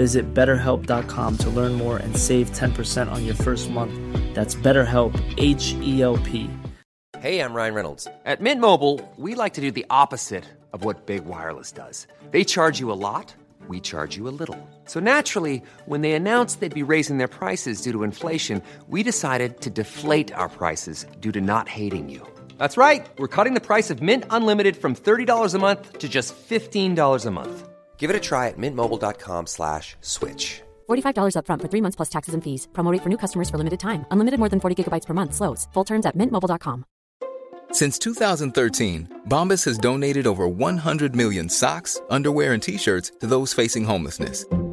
Visit betterhelp.com to learn more and save 10% on your first month. That's BetterHelp, H E L P. Hey, I'm Ryan Reynolds. At Mint Mobile, we like to do the opposite of what Big Wireless does. They charge you a lot, we charge you a little. So naturally, when they announced they'd be raising their prices due to inflation, we decided to deflate our prices due to not hating you. That's right. We're cutting the price of Mint Unlimited from $30 a month to just $15 a month. Give it a try at mintmobile.com slash switch. $45 upfront for three months plus taxes and fees. Promo rate for new customers for limited time. Unlimited more than 40 gigabytes per month. Slows. Full terms at mintmobile.com. Since 2013, Bombas has donated over 100 million socks, underwear, and t-shirts to those facing homelessness.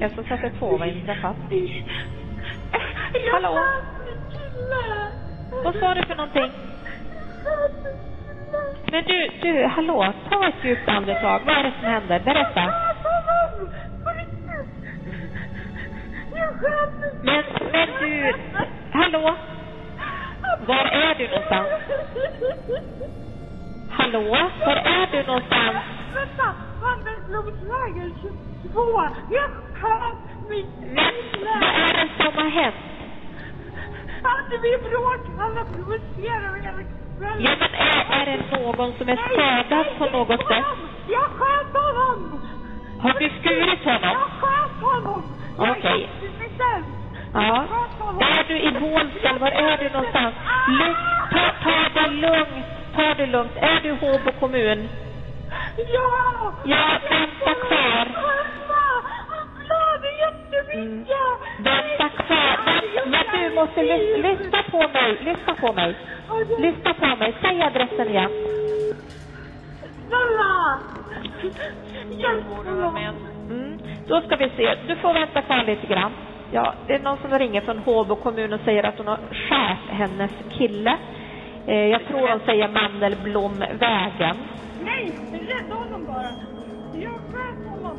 Jag ska sätta på vad inträffat. Hallå? Vad sa du för någonting? Men du, du, hallå, ta ett djupt andetag. Vad är det som händer? Berätta. Men, men du, hallå? Var är du någonstans? Hallå? Var är du någonstans? Vänta! Handelsblomsvägen 22! Jag sköt min Men, vad är det som har hänt? Hade vi bråk? Alla provocerar hela kvällen. Ja, men är, är det någon som är skadad på något sätt? Jag sköt honom! Har du skurit honom? Jag sköt honom! Okej. Ja. Är du i Bålsta var är du någonstans? Lugn, ta, ta det lugnt. Ta det lugnt. Är du Håbo kommun? Ja! Ja, vänta kvar. Han blöder jättemycket! Vänta kvar. Men, men du måste lys, lyssna på mig. Lyssna på mig. Lyssna på mig. Säg adressen igen. Snälla! Hjälp mig! Mm. Då ska vi se. Du får vänta kvar lite grann. Ja, det är någon som ringer från Håbo kommun och säger att hon har skärt hennes kille. Eh, jag tror de säger Mandelblomvägen. Nej! Rädda honom bara! Jag sköt honom!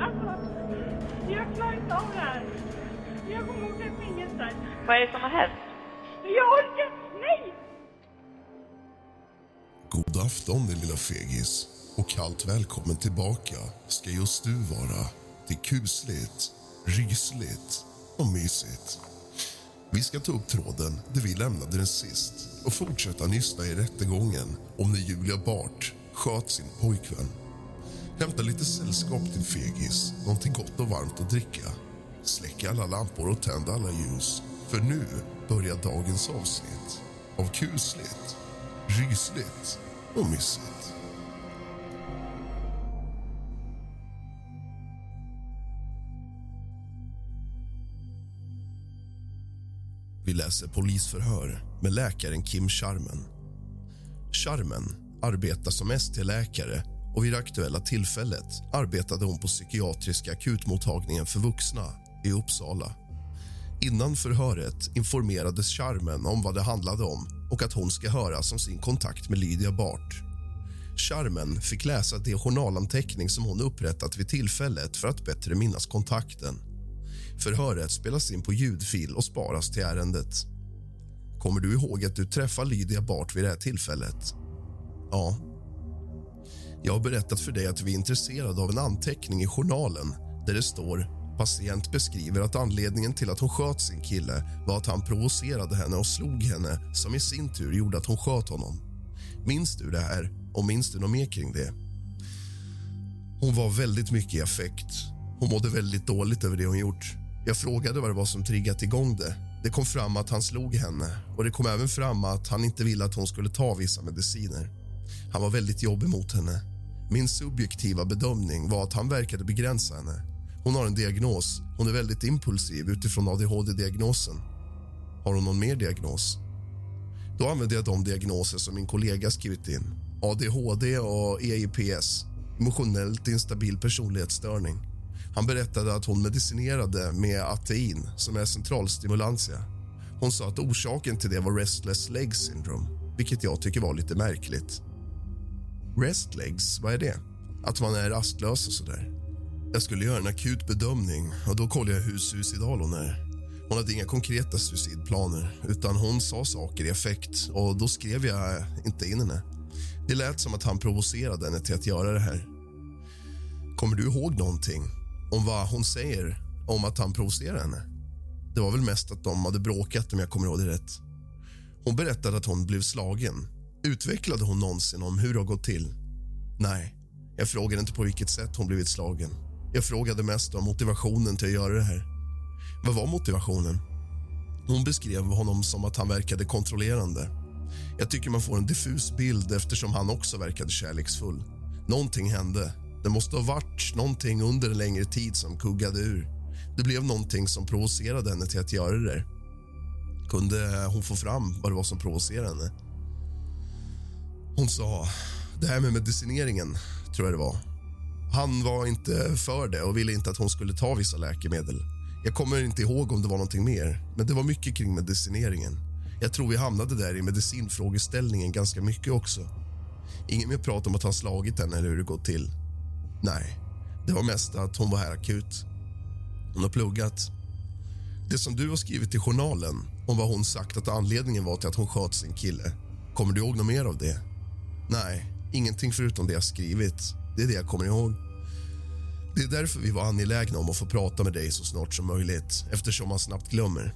Alltså, jag klarar inte av det här. Jag kommer åka i fängelse. Vad är det som har hänt? Jag orkar... Nej! God afton din lilla fegis och kallt välkommen tillbaka ska just du vara till kusligt, rysligt och mysigt. Vi ska ta upp tråden där vi lämnade den sist och fortsätta nysta i rättegången om när Julia Bart sköt sin pojkvän. Hämta lite sällskap till fegis, någonting gott och varmt att dricka. Släck alla lampor och tänd alla ljus, för nu börjar dagens avsnitt av kusligt, rysligt och mysigt. Vi läser polisförhör med läkaren Kim Charmen. Charmen arbetar som ST-läkare och vid det aktuella tillfället arbetade hon på psykiatriska akutmottagningen för vuxna i Uppsala. Innan förhöret informerades Charmen om vad det handlade om och att hon ska höras om sin kontakt med Lydia Bart. Charmen fick läsa det journalanteckning som hon upprättat vid tillfället för att bättre minnas kontakten. Förhöret spelas in på ljudfil och sparas till ärendet. Kommer du ihåg att du träffade Lydia Bart vid det här tillfället? Ja. Jag har berättat för dig att vi är intresserade av en anteckning i journalen där det står Patient beskriver att anledningen till att hon sköt sin kille var att han provocerade henne och slog henne som i sin tur gjorde att hon sköt honom. Minns du det här? Och minns du något mer kring det? Hon var väldigt mycket i affekt. Hon mådde väldigt dåligt över det hon gjort. Jag frågade vad det var som triggat igång det. Det kom fram att han slog henne och det kom även fram att han inte ville att hon skulle ta vissa mediciner. Han var väldigt jobbig mot henne. Min subjektiva bedömning var att han verkade begränsa henne. Hon har en diagnos. Hon är väldigt impulsiv utifrån adhd-diagnosen. Har hon någon mer diagnos? Då använde jag de diagnoser som min kollega skrivit in. ADHD och EIPS, emotionellt instabil personlighetsstörning. Han berättade att hon medicinerade med atein, som är centralstimulantia. Hon sa att orsaken till det var restless legs syndrome, vilket jag tycker var lite märkligt. Rest legs, vad är det? Att man är rastlös och sådär. Jag skulle göra en akut bedömning och då kollade jag hur suicidal hon är. Hon hade inga konkreta suicidplaner, utan hon sa saker i effekt och då skrev jag inte in henne. Det lät som att han provocerade henne till att göra det här. Kommer du ihåg någonting om vad hon säger om att han provocerar henne? Det var väl mest att de hade bråkat om jag kommer ihåg det rätt. Hon berättade att hon blev slagen. Utvecklade hon någonsin om hur det har gått till? Nej, jag frågade inte på vilket sätt hon blivit slagen. Jag frågade mest om motivationen till att göra det här. Vad var motivationen? Hon beskrev honom som att han verkade kontrollerande. Jag tycker man får en diffus bild eftersom han också verkade kärleksfull. Någonting hände. Det måste ha varit någonting under en längre tid som kuggade ur. Det blev någonting som provocerade henne till att göra det. Kunde hon få fram vad det var som provocerade henne? Hon sa, det här med medicineringen, tror jag det var. Han var inte för det och ville inte att hon skulle ta vissa läkemedel. Jag kommer inte ihåg om det var någonting mer, men det var mycket kring medicineringen. Jag tror vi hamnade där i medicinfrågeställningen ganska mycket också. Ingen mer prat om att han slagit henne eller hur det gått till. Nej, det var mest att hon var här akut. Hon har pluggat. Det som du har skrivit i journalen om vad hon sagt att anledningen var till att hon sköt sin kille. Kommer du ihåg något mer av det? Nej, ingenting förutom det jag skrivit. Det är det jag kommer ihåg. Det är därför vi var angelägna om att få prata med dig så snart som möjligt eftersom man snabbt glömmer.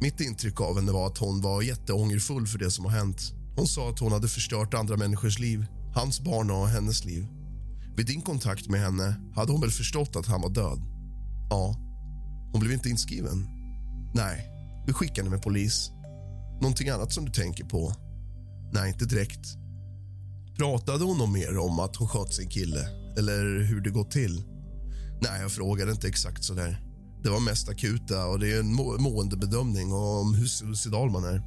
Mitt intryck av henne var att hon var jätteångerfull för det som har hänt. Hon sa att hon hade förstört andra människors liv, hans barn och hennes liv. Vid din kontakt med henne hade hon väl förstått att han var död? Ja. Hon blev inte inskriven? Nej, vi skickade henne med polis. Någonting annat som du tänker på? Nej, inte direkt. Pratade hon om mer om att hon sköt sin kille eller hur det gått till? Nej, jag frågade inte exakt så där. Det var mest akuta och det är en må måendebedömning om hur suicidal man är.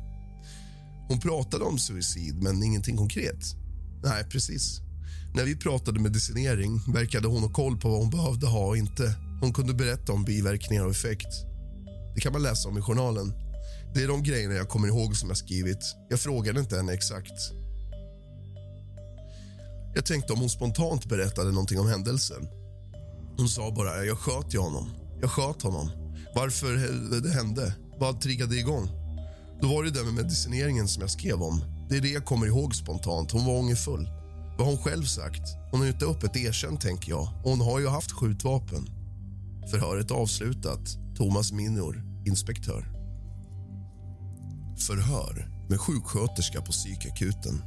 Hon pratade om suicid, men ingenting konkret. Nej, precis. När vi pratade medicinering verkade hon ha koll på vad hon behövde ha och inte. Hon kunde berätta om biverkningar och effekt. Det kan man läsa om i journalen. Det är de grejerna jag kommer ihåg som jag skrivit. Jag frågade inte henne exakt. Jag tänkte om hon spontant berättade någonting om händelsen. Hon sa bara jag sköt ju honom. Jag sköt honom. Varför det hände? Vad triggade igång? Då var det där med medicineringen som jag skrev om. Det är det jag kommer ihåg spontant. Hon var ångerfull. Vad har hon själv sagt? Hon har inte öppet erkänt, tänker jag. Och hon har ju haft skjutvapen. Förhöret avslutat. Thomas Minor, inspektör. Förhör med sjuksköterska på psykakuten.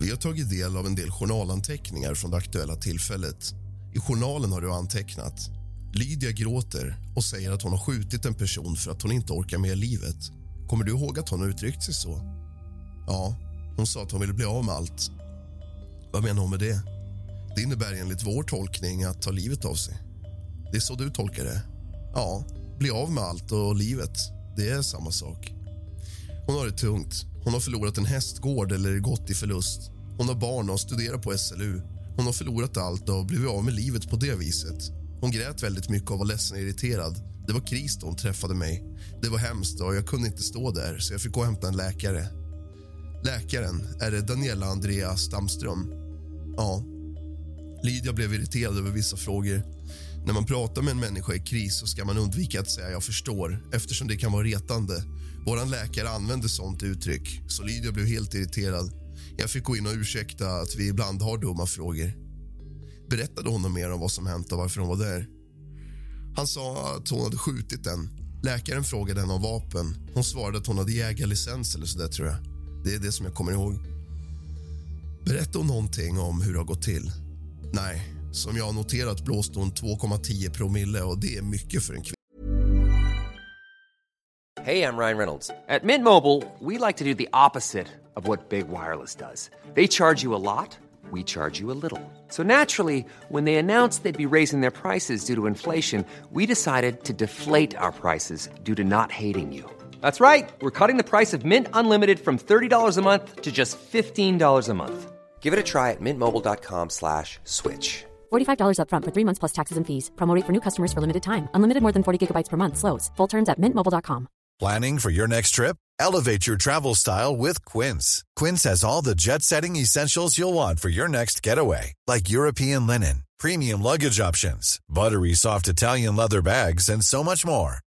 Vi har tagit del av en del journalanteckningar från det aktuella tillfället. I journalen har du antecknat Lydia gråter och säger att hon har skjutit en person för att hon inte orkar med livet. Kommer du ihåg att hon har uttryckt sig så? Ja, hon sa att hon ville bli av med allt. Vad menar hon med det? Det innebär enligt vår tolkning att ta livet av sig. Det är så du tolkar det? Ja, bli av med allt och livet. Det är samma sak. Hon har det tungt. Hon har förlorat en hästgård eller gått i förlust. Hon har barn och studerar på SLU. Hon har förlorat allt och blivit av med livet på det viset. Hon grät väldigt mycket och var ledsen och irriterad. Det var kris då hon träffade mig. Det var hemskt och jag kunde inte stå där så jag fick gå och hämta en läkare. Läkaren, är det Daniela Andrea Stamström? Ja. Lydia blev irriterad över vissa frågor. När man pratar med en människa i kris så ska man undvika att säga jag förstår eftersom det kan vara retande. Vår läkare använde sånt uttryck, så Lydia blev helt irriterad. Jag fick gå in och ursäkta att vi ibland har dumma frågor. Berättade hon mer om vad som hänt och varför hon var där? Han sa att hon hade skjutit den. Läkaren frågade henne om vapen. Hon svarade att hon hade jägarlicens eller så där, tror jag. Det är det som jag kommer ihåg. Berättade hon någonting om hur det har gått till? Nej. Som jag har noterat blåste hon 2,10 promille och det är mycket för en kvinna. Hey, I'm Ryan Reynolds. At Mint Mobile, we like to do the opposite of what Big Wireless does. They charge you a lot, we charge you a little. So naturally, when they announced they'd be raising their prices due to inflation, we decided to deflate our prices due to not hating you. That's right. We're cutting the price of Mint Unlimited from $30 a month to just $15 a month. Give it a try at mintmobile.com slash switch. $45 upfront for three months plus taxes and fees. Promo rate for new customers for limited time. Unlimited more than 40 gigabytes per month. Slows. Full terms at mintmobile.com. Planning for your next trip? Elevate your travel style with Quince. Quince has all the jet setting essentials you'll want for your next getaway, like European linen, premium luggage options, buttery soft Italian leather bags, and so much more.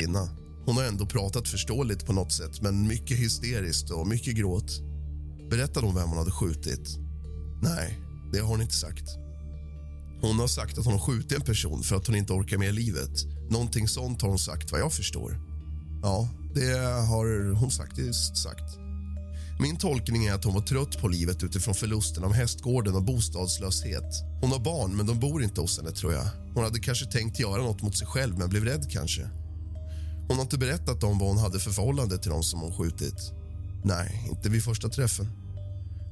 kvinna. Hon har ändå pratat förståeligt på något sätt, men mycket hysteriskt och mycket gråt. Berättade hon vem hon hade skjutit? Nej, det har hon inte sagt. Hon har sagt att hon har skjutit en person för att hon inte orkar med livet. Någonting sånt har hon sagt, vad jag förstår. Ja, det har hon faktiskt sagt. Min tolkning är att hon var trött på livet utifrån förlusten av hästgården och bostadslöshet. Hon har barn, men de bor inte hos henne. tror jag. Hon hade kanske tänkt göra något mot sig själv, men blev rädd kanske. Hon har inte berättat om vad hon hade för förhållande till dem som hon skjutit. Nej, inte vid första träffen.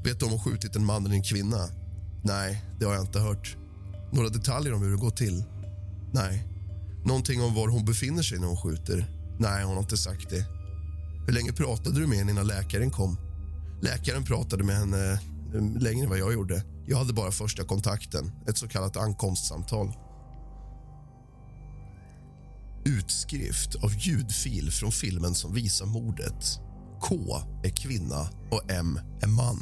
Vet du om hon skjutit en man eller en kvinna? Nej, det har jag inte hört. Några detaljer om hur det går till? Nej. Någonting om var hon befinner sig när hon skjuter? Nej, hon har inte sagt det. Hur länge pratade du med henne innan läkaren kom? Läkaren pratade med henne eh, längre än vad jag gjorde. Jag hade bara första kontakten, ett så kallat ankomstsamtal. Utskrift av ljudfil från filmen som visar mordet. K är kvinna och M är man.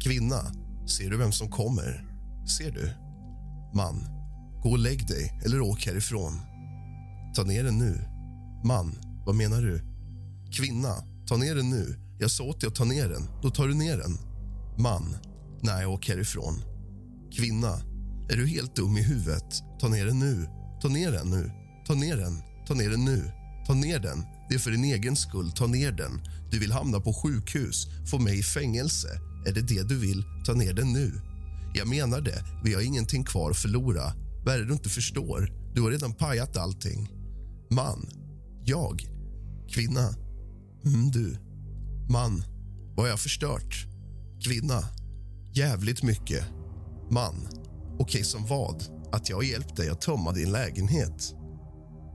Kvinna, ser du vem som kommer? Ser du? Man, gå och lägg dig eller åk härifrån. Ta ner den nu. Man, vad menar du? Kvinna, ta ner den nu. Jag sa åt dig att ta ner den. Då tar du ner den. Man, nej, åk härifrån. Kvinna, är du helt dum i huvudet? Ta ner den nu. Ta ner den nu. Ta ner den. Ta ner den nu. Ta ner den. Det är för din egen skull. Ta ner den. Du vill hamna på sjukhus, få mig i fängelse. Är det det du vill? Ta ner den nu. Jag menar det. Vi har ingenting kvar att förlora. Vad är det du inte förstår? Du har redan pajat allting. Man. Jag. Kvinna. Mm, du. Man. Vad har jag förstört? Kvinna. Jävligt mycket. Man. Okej, som vad? Att jag har hjälpt dig att tömma din lägenhet.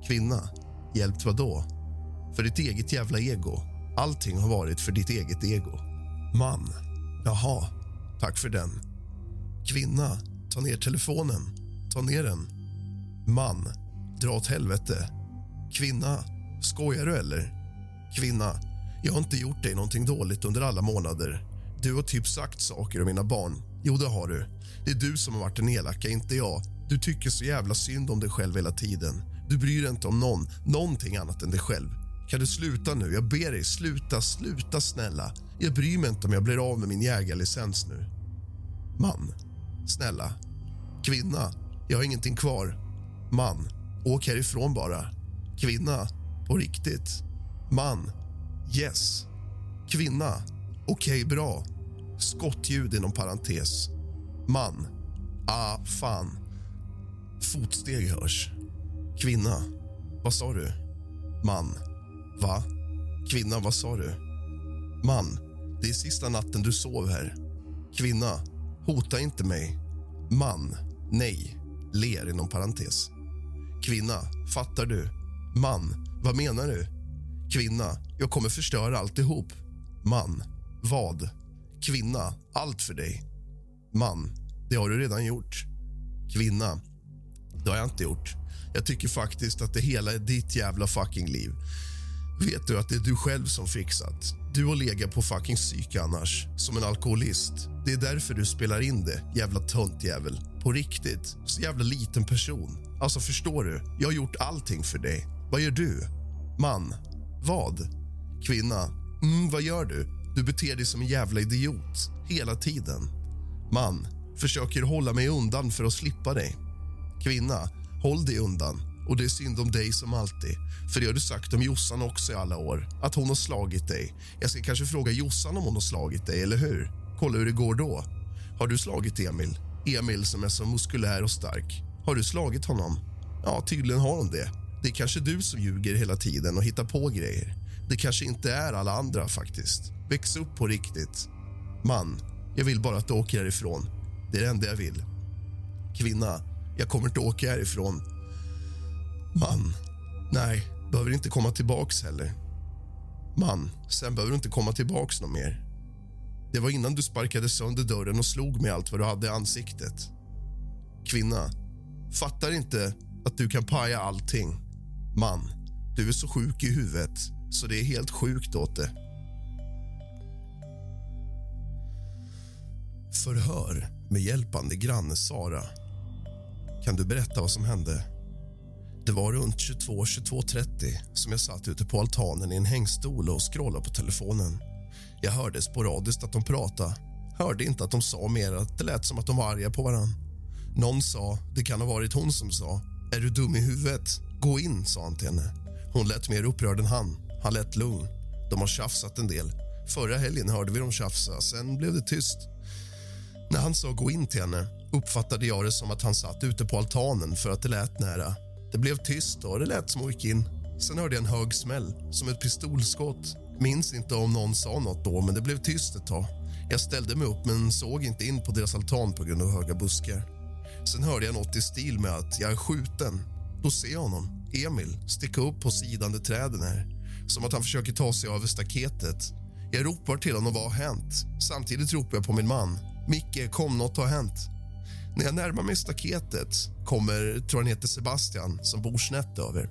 Kvinna. Hjälpt vad då? För ditt eget jävla ego. Allting har varit för ditt eget ego. Man. Jaha, tack för den. Kvinna. Ta ner telefonen. Ta ner den. Man. Dra åt helvete. Kvinna. Skojar du eller? Kvinna. Jag har inte gjort dig någonting dåligt under alla månader. Du har typ sagt saker om mina barn. Jo, det har du. Det är du som har varit den elaka, inte jag. Du tycker så jävla synd om dig själv hela tiden. Du bryr dig inte om någon, någonting annat än dig själv. Kan du sluta nu? Jag ber dig, sluta, sluta snälla. Jag bryr mig inte om jag blir av med min jägarlicens nu. Man. Snälla. Kvinna. Jag har ingenting kvar. Man. Åk härifrån bara. Kvinna. På riktigt. Man. Yes. Kvinna. Okej, bra. Skottljud inom parentes. Man. Ah, fan. Fotsteg hörs. Kvinna. Vad sa du? Man. Va? Kvinna, vad sa du? Man. Det är sista natten du sov här. Kvinna. Hota inte mig. Man. Nej. Ler inom parentes. Kvinna. Fattar du? Man. Vad menar du? Kvinna. Jag kommer förstöra alltihop. Man. Vad? Kvinna. Allt för dig. Man. Det har du redan gjort. Kvinna. Det har jag inte gjort. Jag tycker faktiskt att det hela är ditt jävla fucking liv. Vet du att det är du själv som fixat? Du har legat på fucking psyk annars, som en alkoholist. Det är därför du spelar in det, jävla töntjävel. På riktigt. Så jävla liten person. Alltså, förstår du? Jag har gjort allting för dig. Vad gör du? Man. Vad? Kvinna. Mm, vad gör du? Du beter dig som en jävla idiot. Hela tiden. Man. Försöker hålla mig undan för att slippa dig. Kvinna. Håll dig undan. Och det är synd om dig som alltid. För det har du sagt om Jossan också i alla år. Att hon har slagit dig. Jag ska kanske fråga Jossan om hon har slagit dig, eller hur? Kolla hur det går då. Har du slagit Emil? Emil som är så muskulär och stark. Har du slagit honom? Ja, tydligen har hon det. Det är kanske du som ljuger hela tiden och hittar på grejer. Det kanske inte är alla andra faktiskt. Väx upp på riktigt. Man, jag vill bara att du åker härifrån. Det är det enda jag vill. Kvinna, jag kommer inte åka härifrån. Man, nej, behöver inte komma tillbaks heller. Man, sen behöver du inte komma tillbaks någon mer. Det var innan du sparkade sönder dörren och slog med allt vad du hade i ansiktet. Kvinna, fattar inte att du kan paja allting. Man, du är så sjuk i huvudet så det är helt sjukt åt det. Förhör med hjälpande granne Sara. Kan du berätta vad som hände? Det var runt 22-22.30 som jag satt ute på altanen i en hängstol och scrollade på telefonen. Jag hörde sporadiskt att de pratade. Hörde inte att de sa mer att det lät som att de var arga på varann. Någon sa, det kan ha varit hon som sa, är du dum i huvudet? Gå in, sa han till henne. Hon lät mer upprörd än han. Han lät lugn. De har tjafsat en del. Förra helgen hörde vi dem tjafsa, sen blev det tyst. När han sa gå in till henne uppfattade jag det som att han satt ute på altanen för att det lät nära. Det blev tyst och det lät som hon gick in. Sen hörde jag en hög smäll, som ett pistolskott. Minns inte om någon sa något då, men det blev tyst ett tag. Jag ställde mig upp men såg inte in på deras altan på grund av höga buskar. Sen hörde jag något i stil med att jag är skjuten. Då ser jag honom, Emil, sticka upp på sidan där träden är. Som att han försöker ta sig över staketet. Jag ropar till honom vad har hänt. Samtidigt ropar jag på min man. Micke, kom, något har hänt. När jag närmar mig staketet kommer, tror han heter Sebastian, som bor snett över.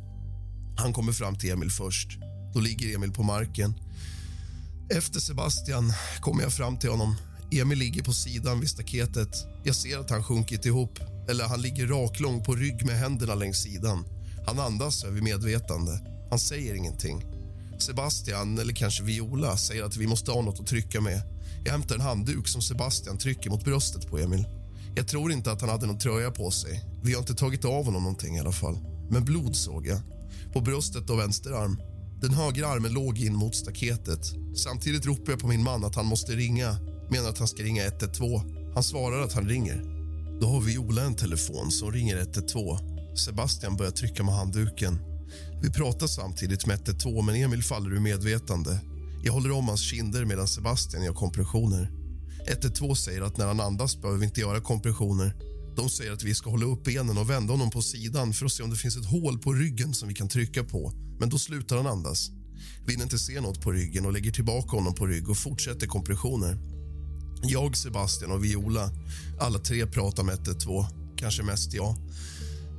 Han kommer fram till Emil först. Då ligger Emil på marken. Efter Sebastian kommer jag fram till honom. Emil ligger på sidan vid staketet. Jag ser att han sjunkit ihop. Eller han ligger raklång på rygg med händerna längs sidan. Han andas över medvetande. Han säger ingenting. Sebastian, eller kanske Viola, säger att vi måste ha något att trycka med. Jag hämtar en handduk som Sebastian trycker mot bröstet på Emil. Jag tror inte att han hade någon tröja på sig. Vi har inte tagit av honom någonting i alla fall. Men blod såg jag. På bröstet och vänster arm. Den högra armen låg in mot staketet. Samtidigt ropar jag på min man att han måste ringa. Menar att han ska ringa 112. Han svarar att han ringer. Då har Viola en telefon som ringer 112. Sebastian börjar trycka med handduken. Vi pratar samtidigt med 112, men Emil faller ur medvetande. Jag håller om hans kinder medan Sebastian gör kompressioner. 112 säger att när han andas behöver vi inte göra kompressioner. De säger att vi ska hålla upp benen och vända honom på sidan för att se om det finns ett hål på ryggen som vi kan trycka på. Men då slutar han andas. Vi inte se något på ryggen och lägger tillbaka honom på rygg och fortsätter kompressioner. Jag, Sebastian och Viola, alla tre pratar med 112. Kanske mest jag.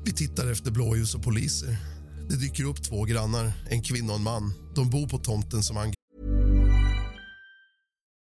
Vi tittar efter blåljus och poliser. Det dyker upp två grannar, en kvinna och en man. De bor på tomten som han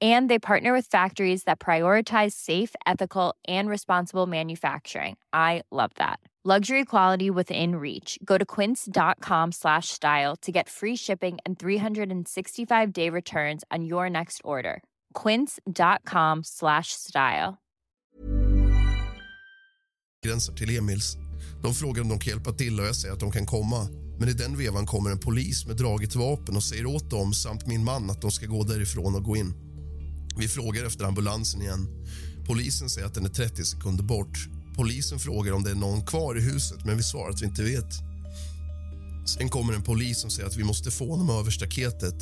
And they partner with factories that prioritize safe, ethical, and responsible manufacturing. I love that. Luxury quality within reach. Go to quince.com slash style to get free shipping and 365 day returns on your next order. Quince.com slash style. Gränsar till Emils. De frågar om de kan hjälpa till och jag säger att de kan komma. Men i den vevan kommer en polis med draget vapen och säger åt dem samt min man att de ska gå därifrån och gå in. Vi frågar efter ambulansen igen. Polisen säger att den är 30 sekunder bort. Polisen frågar om det är någon kvar i huset, men vi svarar att vi inte vet. Sen kommer en polis som säger att vi måste få honom över staketet.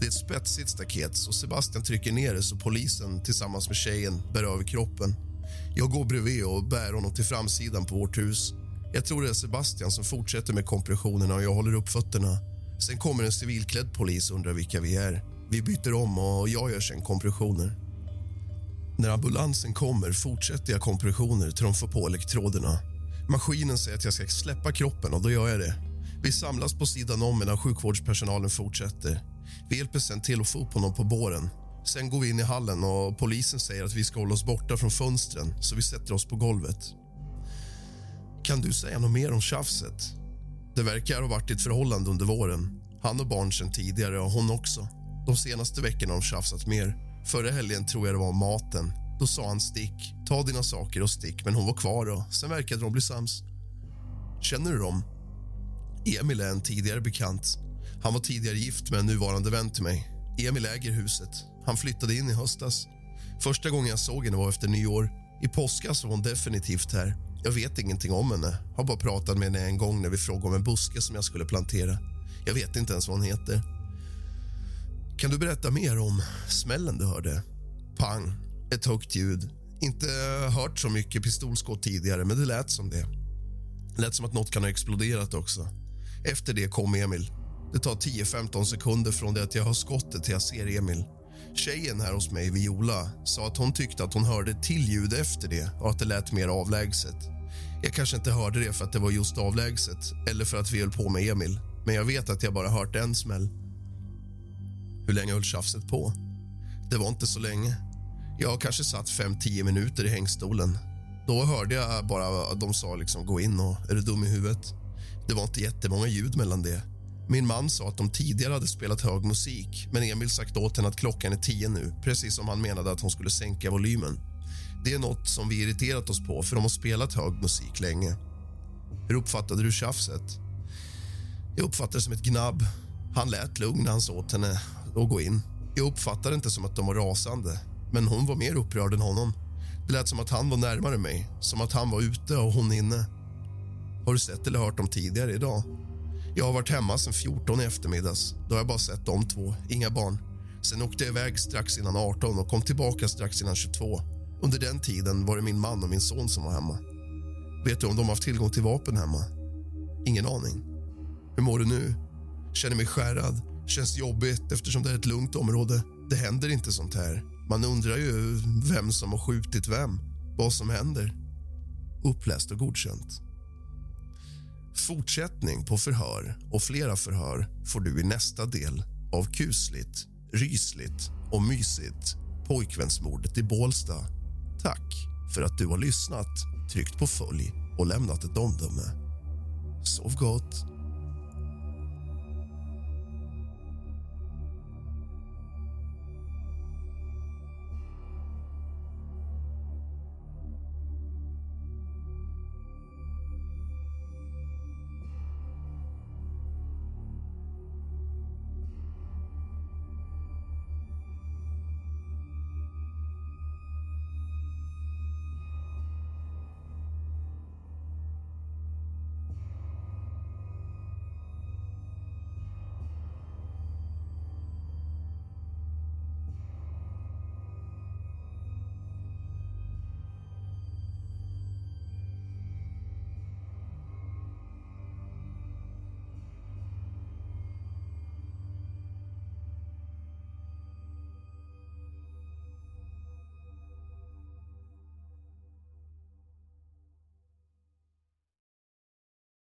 Det är ett spetsigt staket, så Sebastian trycker ner det så polisen tillsammans med tjejen bär över kroppen. Jag går bredvid och bär honom till framsidan på vårt hus. Jag tror det är Sebastian som fortsätter med kompressionerna och jag håller upp fötterna. Sen kommer en civilklädd polis och undrar vilka vi är. Vi byter om och jag gör sen kompressioner. När ambulansen kommer fortsätter jag kompressioner till de får på elektroderna. Maskinen säger att jag ska släppa kroppen och då gör jag det. Vi samlas på sidan om medan sjukvårdspersonalen fortsätter. Vi hjälper sen till att få upp honom på båren. Sen går vi in i hallen och polisen säger att vi ska hålla oss borta från fönstren så vi sätter oss på golvet. Kan du säga något mer om tjafset? Det verkar ha varit ett förhållande under våren. Han har barn sen tidigare och hon också. De senaste veckorna har de tjafsat mer. Förra helgen tror jag det var om maten. Då sa han stick, ta dina saker och stick, men hon var kvar och sen verkade de bli sams. Känner du dem? Emil är en tidigare bekant. Han var tidigare gift med en nuvarande vän till mig. Emil äger huset. Han flyttade in i höstas. Första gången jag såg henne var efter nyår. I påskas var hon definitivt här. Jag vet ingenting om henne. Har bara pratat med henne en gång när vi frågade om en buske som jag skulle plantera. Jag vet inte ens vad hon heter. Kan du berätta mer om smällen du hörde? Pang, ett högt ljud. Inte hört så mycket pistolskott tidigare, men det lät som det. Lät som att något kan ha exploderat också. Efter det kom Emil. Det tar 10-15 sekunder från det att jag hör skottet till jag ser Emil. Tjejen här hos mig, Viola, sa att hon tyckte att hon hörde ett till ljud efter det och att det lät mer avlägset. Jag kanske inte hörde det för att det var just avlägset eller för att vi höll på med Emil, men jag vet att jag bara hört en smäll. Hur länge höll tjafset på? Det var inte så länge. Jag kanske satt 5-10 minuter i hängstolen. Då hörde jag bara att de sa liksom gå in och är du dum i huvudet? Det var inte jättemånga ljud mellan det. Min man sa att de tidigare hade spelat hög musik men Emil sagt åt henne att klockan är tio nu precis som han menade att hon skulle sänka volymen. Det är något som vi irriterat oss på för de har spelat hög musik länge. Hur uppfattade du tjafset? Jag uppfattade det som ett gnabb. Han lät lugn när han sa åt henne och gå in. Jag uppfattade inte som att de var rasande, men hon var mer upprörd än honom. Det lät som att han var närmare mig, som att han var ute och hon inne. Har du sett eller hört dem tidigare idag? Jag har varit hemma sen 14 i eftermiddags. Då har jag bara sett de två, inga barn. Sen åkte jag iväg strax innan 18 och kom tillbaka strax innan 22. Under den tiden var det min man och min son som var hemma. Vet du om de har haft tillgång till vapen hemma? Ingen aning. Hur mår du nu? Känner mig skärrad. Känns jobbigt eftersom det är ett lugnt område. Det händer inte sånt här. Man undrar ju vem som har skjutit vem, vad som händer. Uppläst och godkänt. Fortsättning på förhör och flera förhör får du i nästa del av kusligt, rysligt och mysigt pojkvänsmordet i Bålsta. Tack för att du har lyssnat, tryckt på följ och lämnat ett omdöme. Sov gott.